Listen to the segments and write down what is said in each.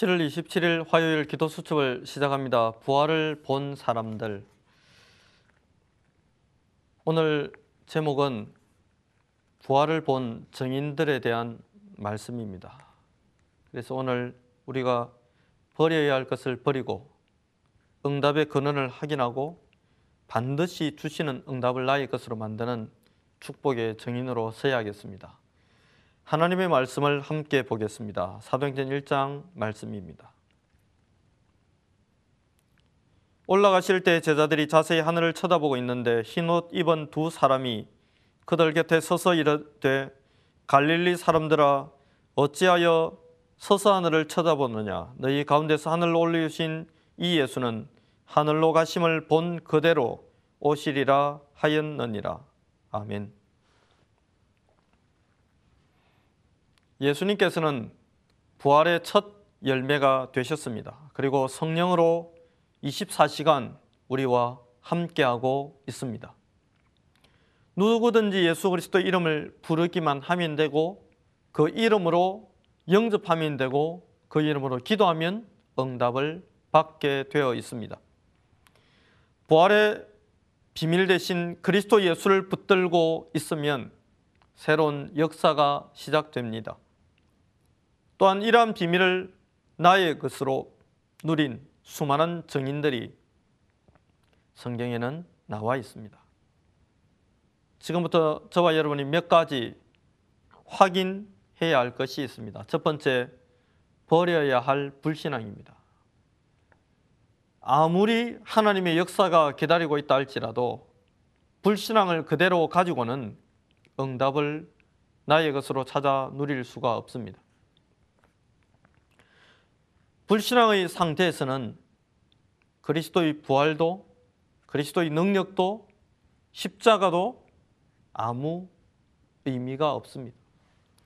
7월 27일 화요일 기도 수첩을 시작합니다. 부활을 본 사람들. 오늘 제목은 부활을 본 증인들에 대한 말씀입니다. 그래서 오늘 우리가 버려야 할 것을 버리고 응답의 근원을 확인하고 반드시 주시는 응답을 나의 것으로 만드는 축복의 증인으로 서야겠습니다. 하나님의 말씀을 함께 보겠습니다. 사도행전 1장 말씀입니다. 올라가실 때 제자들이 자세히 하늘을 쳐다보고 있는데 흰옷 입은 두 사람이 그들 곁에 서서 이르되 갈릴리 사람들아 어찌하여 서서 하늘을 쳐다보느냐 너희 가운데서 하늘로 올리신 이 예수는 하늘로 가심을 본 그대로 오시리라 하였느니라 아멘. 예수님께서는 부활의 첫 열매가 되셨습니다. 그리고 성령으로 24시간 우리와 함께하고 있습니다. 누구든지 예수 그리스도 이름을 부르기만 하면 되고 그 이름으로 영접하면 되고 그 이름으로 기도하면 응답을 받게 되어 있습니다. 부활의 비밀 대신 그리스도 예수를 붙들고 있으면 새로운 역사가 시작됩니다. 또한 이러한 비밀을 나의 것으로 누린 수많은 증인들이 성경에는 나와 있습니다. 지금부터 저와 여러분이 몇 가지 확인해야 할 것이 있습니다. 첫 번째, 버려야 할 불신앙입니다. 아무리 하나님의 역사가 기다리고 있다 할지라도 불신앙을 그대로 가지고는 응답을 나의 것으로 찾아 누릴 수가 없습니다. 불신앙의 상태에서는 그리스도의 부활도 그리스도의 능력도 십자가도 아무 의미가 없습니다.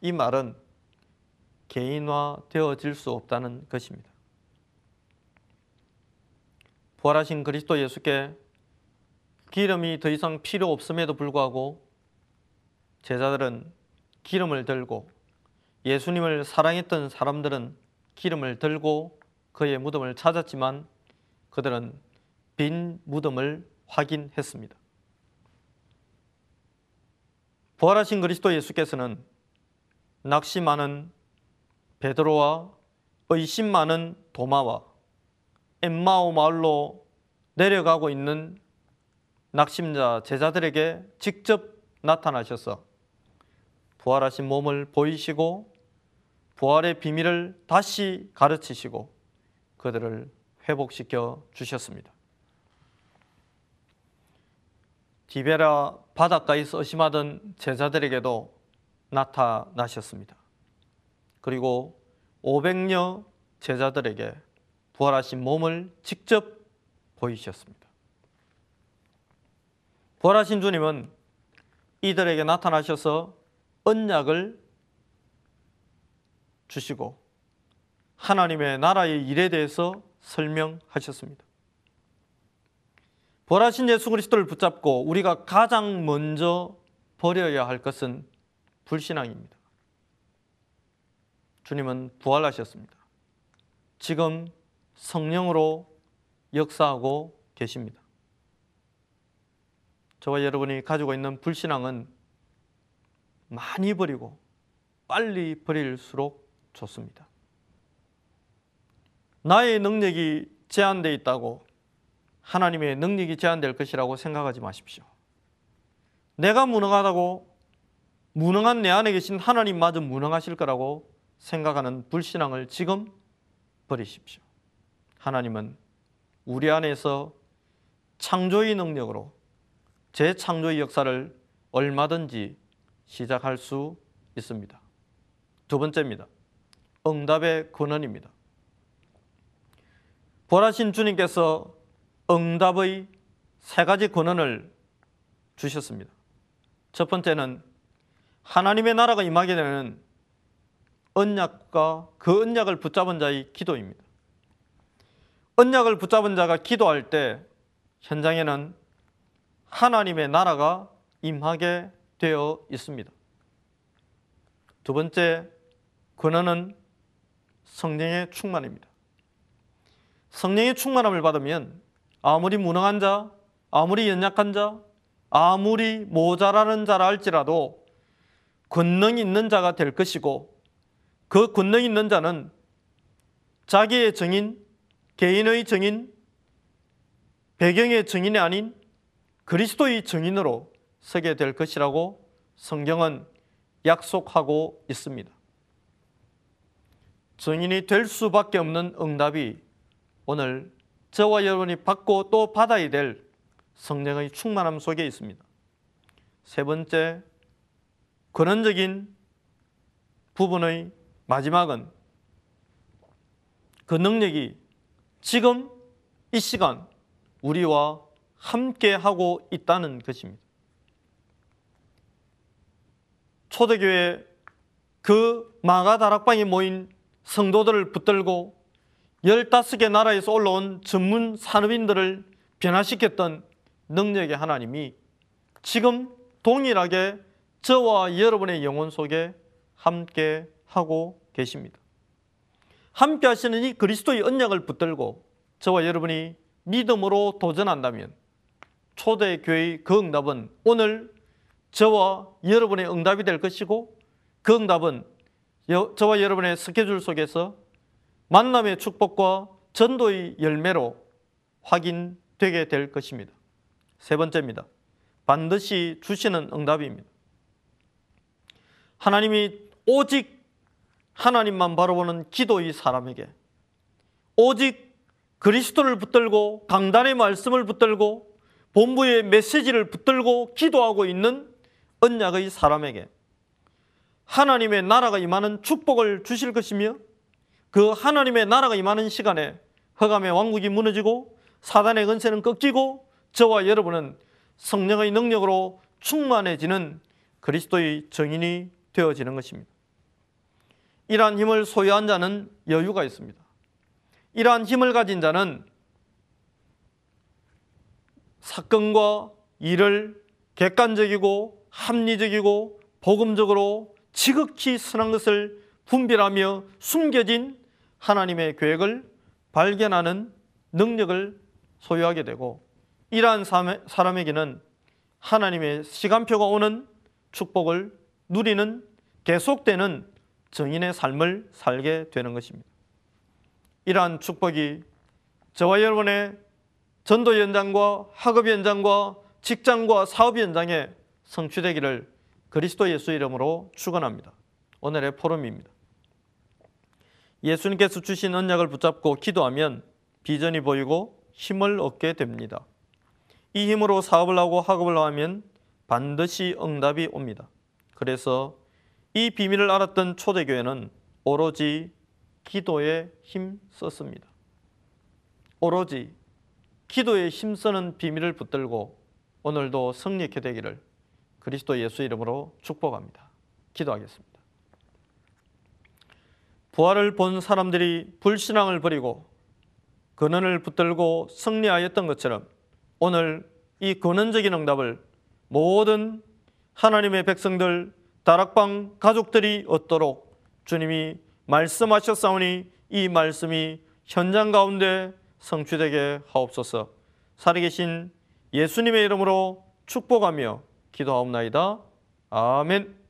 이 말은 개인화 되어질 수 없다는 것입니다. 부활하신 그리스도 예수께 기름이 더 이상 필요 없음에도 불구하고 제자들은 기름을 들고 예수님을 사랑했던 사람들은 기름을 들고 그의 무덤을 찾았지만 그들은 빈 무덤을 확인했습니다. 부활하신 그리스도 예수께서는 낚시 많은 베드로와 의심 많은 도마와 엠마오 마을로 내려가고 있는 낙심자 제자들에게 직접 나타나셔서 부활하신 몸을 보이시고 부활의 비밀을 다시 가르치시고 그들을 회복시켜 주셨습니다. 디베라 바닷가에서 의심하던 제자들에게도 나타나셨습니다. 그리고 500여 제자들에게 부활하신 몸을 직접 보이셨습니다. 부활하신 주님은 이들에게 나타나셔서 언약을 주시고 하나님의 나라의 일에 대해서 설명하셨습니다. 부활하신 예수 그리스도를 붙잡고 우리가 가장 먼저 버려야 할 것은 불신앙입니다. 주님은 부활하셨습니다. 지금 성령으로 역사하고 계십니다. 저와 여러분이 가지고 있는 불신앙은 많이 버리고 빨리 버릴수록 좋습니다. 나의 능력이 제한되어 있다고 하나님의 능력이 제한될 것이라고 생각하지 마십시오. 내가 무능하다고 무능한 내 안에 계신 하나님마저 무능하실 거라고 생각하는 불신앙을 지금 버리십시오. 하나님은 우리 안에서 창조의 능력으로 재창조의 역사를 얼마든지 시작할 수 있습니다. 두 번째입니다. 응답의 근원입니다. 부활하신 주님께서 응답의 세 가지 근원을 주셨습니다. 첫 번째는 하나님의 나라가 임하게 되는 언약과 그 언약을 붙잡은 자의 기도입니다. 언약을 붙잡은 자가 기도할 때 현장에는 하나님의 나라가 임하게 되어 있습니다. 두 번째 근원은 성령의 충만입니다. 성령의 충만함을 받으면 아무리 무능한 자, 아무리 연약한 자, 아무리 모자라는 자라 할지라도 권능 있는 자가 될 것이고 그 권능 있는 자는 자기의 정인, 개인의 정인, 배경의 정인이 아닌 그리스도의 정인으로 서게 될 것이라고 성경은 약속하고 있습니다. 정인이 될 수밖에 없는 응답이 오늘 저와 여러분이 받고 또 받아야 될 성령의 충만함 속에 있습니다. 세 번째, 근원적인 부분의 마지막은 그 능력이 지금 이 시간 우리와 함께 하고 있다는 것입니다. 초대교회 그 마가 다락방에 모인 성도들을 붙들고 15개 나라에서 올라온 전문 산업인들을 변화시켰던 능력의 하나님이 지금 동일하게 저와 여러분의 영혼 속에 함께 하고 계십니다. 함께 하시는 이 그리스도의 언약을 붙들고 저와 여러분이 믿음으로 도전한다면 초대교회의 그 응답은 오늘 저와 여러분의 응답이 될 것이고 그 응답은 여, 저와 여러분의 스케줄 속에서 만남의 축복과 전도의 열매로 확인되게 될 것입니다. 세 번째입니다. 반드시 주시는 응답입니다. 하나님이 오직 하나님만 바라보는 기도의 사람에게 오직 그리스도를 붙들고 강단의 말씀을 붙들고 본부의 메시지를 붙들고 기도하고 있는 언약의 사람에게 하나님의 나라가 임하는 축복을 주실 것이며 그 하나님의 나라가 임하는 시간에 허감의 왕국이 무너지고 사단의 근세는 꺾이고 저와 여러분은 성령의 능력으로 충만해지는 그리스도의 정인이 되어지는 것입니다. 이러한 힘을 소유한 자는 여유가 있습니다. 이러한 힘을 가진 자는 사건과 일을 객관적이고 합리적이고 복음적으로 지극히 선한 것을 분별하며 숨겨진 하나님의 계획을 발견하는 능력을 소유하게 되고 이러한 사람에게는 하나님의 시간표가 오는 축복을 누리는 계속되는 정인의 삶을 살게 되는 것입니다. 이러한 축복이 저와 여러분의 전도 현장과 학업 현장과 직장과 사업 현장에 성취되기를 그리스도 예수 이름으로 축원합니다. 오늘의 포럼입니다. 예수님께서 주신 언약을 붙잡고 기도하면 비전이 보이고 힘을 얻게 됩니다. 이 힘으로 사업을 하고 학업을 하면 반드시 응답이 옵니다. 그래서 이 비밀을 알았던 초대교회는 오로지 기도에 힘 썼습니다. 오로지 기도에 힘쓰는 비밀을 붙들고 오늘도 승리케 되기를 그리스도 예수 이름으로 축복합니다. 기도하겠습니다. 부활을 본 사람들이 불신앙을 버리고 근원을 붙들고 승리하였던 것처럼 오늘 이 근원적인 응답을 모든 하나님의 백성들 다락방 가족들이 얻도록 주님이 말씀하셨사오니 이 말씀이 현장 가운데 성취되게 하옵소서. 살아계신 예수님의 이름으로 축복하며 기도하옵나이다. 아멘.